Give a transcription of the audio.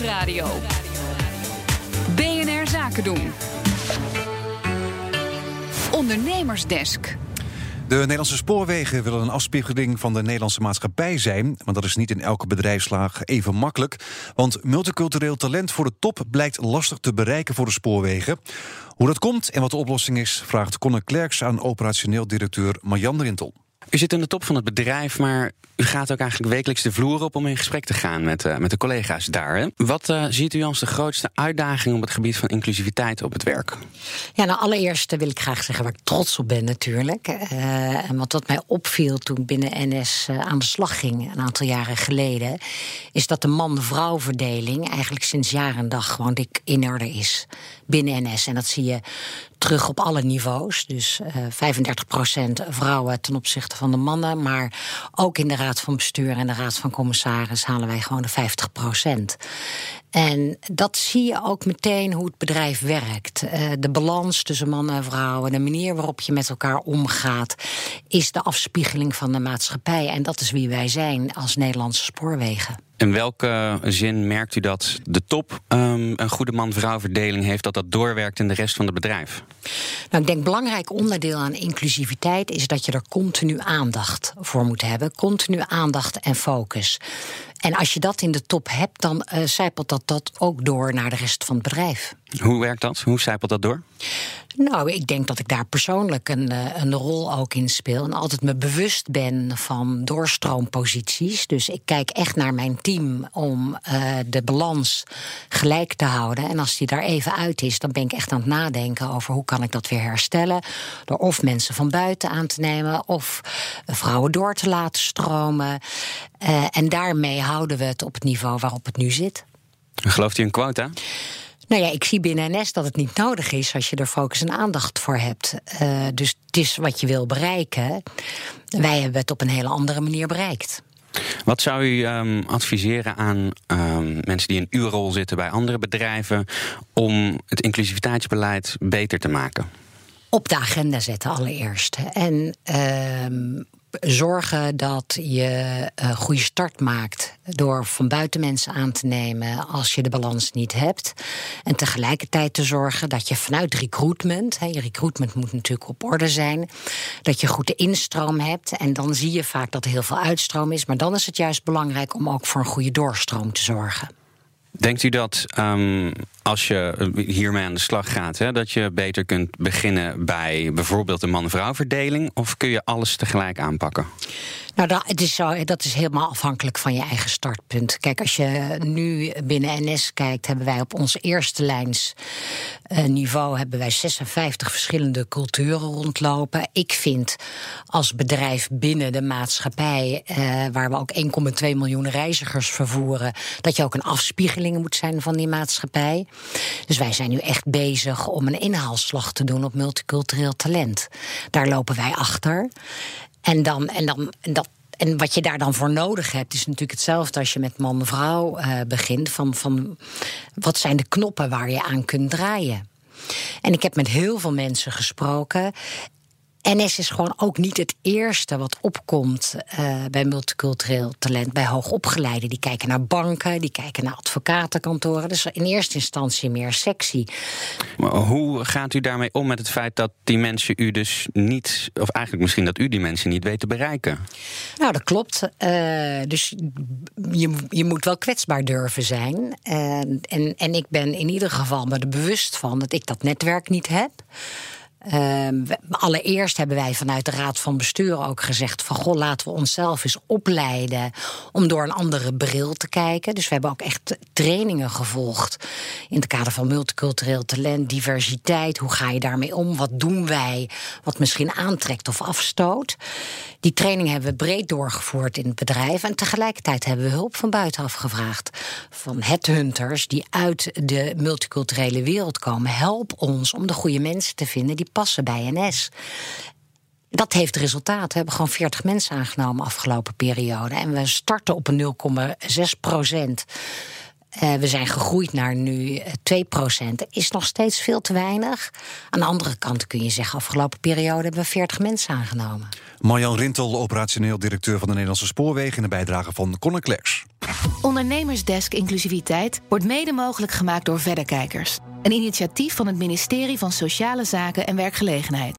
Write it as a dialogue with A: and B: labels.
A: Nieuwsradio. BNR Zaken doen. Ondernemersdesk.
B: De Nederlandse spoorwegen willen een afspiegeling van de Nederlandse maatschappij zijn. Maar dat is niet in elke bedrijfslaag even makkelijk. Want multicultureel talent voor de top blijkt lastig te bereiken voor de spoorwegen. Hoe dat komt en wat de oplossing is, vraagt Conor Klerks aan operationeel directeur Marjan Rintel.
C: U zit in de top van het bedrijf, maar u gaat ook eigenlijk wekelijks de vloer op om in gesprek te gaan met, uh, met de collega's daar. Hè? Wat uh, ziet u als de grootste uitdaging op het gebied van inclusiviteit op het werk?
D: Ja, nou allereerst wil ik graag zeggen waar ik trots op ben natuurlijk. Uh, en wat, mij opviel toen binnen NS aan de slag ging, een aantal jaren geleden, is dat de man-vrouw verdeling eigenlijk sinds jaren en dag gewoon dik in orde is binnen NS. En dat zie je terug op alle niveaus. Dus uh, 35% vrouwen ten opzichte van de mannen. Maar ook in de Raad van Bestuur en de Raad van Commissaris halen wij gewoon de 50%. En dat zie je ook meteen hoe het bedrijf werkt. Uh, de balans tussen mannen en vrouwen, de manier waarop je met elkaar omgaat, is de afspiegeling van de maatschappij. En dat is wie wij zijn als Nederlandse spoorwegen.
C: In welke zin merkt u dat de top um, een goede man-vrouw verdeling heeft, dat dat doorwerkt in de rest van het bedrijf?
D: Nou, ik denk belangrijk onderdeel aan inclusiviteit is dat je er continu aandacht voor moet hebben. Continu aandacht en focus. En als je dat in de top hebt, dan uh, zijpelt dat, dat ook door naar de rest van het bedrijf.
C: Hoe werkt dat? Hoe zijpelt dat door?
D: Nou, ik denk dat ik daar persoonlijk een, een rol ook in speel. En altijd me bewust ben van doorstroomposities. Dus ik kijk echt naar mijn team om uh, de balans gelijk te houden. En als die daar even uit is, dan ben ik echt aan het nadenken over hoe kan ik dat weer herstellen. Door of mensen van buiten aan te nemen of vrouwen door te laten stromen. En daarmee houden we het op het niveau waarop het nu zit.
C: Gelooft u een quota?
D: Nou ja, ik zie binnen NS dat het niet nodig is als je er focus en aandacht voor hebt. Uh, dus het is wat je wil bereiken. Wij hebben het op een hele andere manier bereikt.
C: Wat zou u um, adviseren aan um, mensen die in uw rol zitten bij andere bedrijven om het inclusiviteitsbeleid beter te maken?
D: Op de agenda zetten allereerst. En uh, zorgen dat je een goede start maakt door van buiten mensen aan te nemen als je de balans niet hebt. En tegelijkertijd te zorgen dat je vanuit recruitment, hè, je recruitment moet natuurlijk op orde zijn, dat je goed de instroom hebt. En dan zie je vaak dat er heel veel uitstroom is. Maar dan is het juist belangrijk om ook voor een goede doorstroom te zorgen.
C: Denkt u dat um, als je hiermee aan de slag gaat, hè, dat je beter kunt beginnen bij bijvoorbeeld de man-vrouw verdeling? Of kun je alles tegelijk aanpakken?
D: Nou, dat, is zo, dat is helemaal afhankelijk van je eigen startpunt. Kijk, als je nu binnen NS kijkt, hebben wij op ons eerste lijns uh, niveau hebben wij 56 verschillende culturen rondlopen. Ik vind als bedrijf binnen de maatschappij, uh, waar we ook 1,2 miljoen reizigers vervoeren, dat je ook een afspiegeling moet zijn van die maatschappij. Dus wij zijn nu echt bezig om een inhaalslag te doen op multicultureel talent. Daar lopen wij achter. En dan, en dan, en dat, en wat je daar dan voor nodig hebt, is natuurlijk hetzelfde als je met man-vrouw uh, begint. Van, van wat zijn de knoppen waar je aan kunt draaien? En ik heb met heel veel mensen gesproken. NS is gewoon ook niet het eerste wat opkomt uh, bij multicultureel talent, bij hoogopgeleiden. Die kijken naar banken, die kijken naar advocatenkantoren. Dus in eerste instantie meer sexy.
C: Maar hoe gaat u daarmee om met het feit dat die mensen u dus niet, of eigenlijk misschien dat u die mensen niet weet te bereiken?
D: Nou, dat klopt. Uh, dus je, je moet wel kwetsbaar durven zijn. Uh, en, en ik ben in ieder geval me er bewust van dat ik dat netwerk niet heb. Uh, allereerst hebben wij vanuit de Raad van Bestuur ook gezegd: van goh, laten we onszelf eens opleiden om door een andere bril te kijken. Dus we hebben ook echt trainingen gevolgd in het kader van multicultureel talent, diversiteit. Hoe ga je daarmee om? Wat doen wij wat misschien aantrekt of afstoot? Die training hebben we breed doorgevoerd in het bedrijf. En tegelijkertijd hebben we hulp van buitenaf gevraagd. Van headhunters die uit de multiculturele wereld komen. Help ons om de goede mensen te vinden die passen bij NS. Dat heeft resultaat. We hebben gewoon 40 mensen aangenomen afgelopen periode. En we starten op een 0,6 procent. Uh, we zijn gegroeid naar nu 2 procent. Is nog steeds veel te weinig. Aan de andere kant kun je zeggen... afgelopen periode hebben we 40 mensen aangenomen.
B: Marjan Rintel, operationeel directeur van de Nederlandse Spoorwegen... in de bijdrage van Conor Klerks.
E: Ondernemersdesk Inclusiviteit wordt mede mogelijk gemaakt door Verderkijkers. Een initiatief van het ministerie van Sociale Zaken en Werkgelegenheid.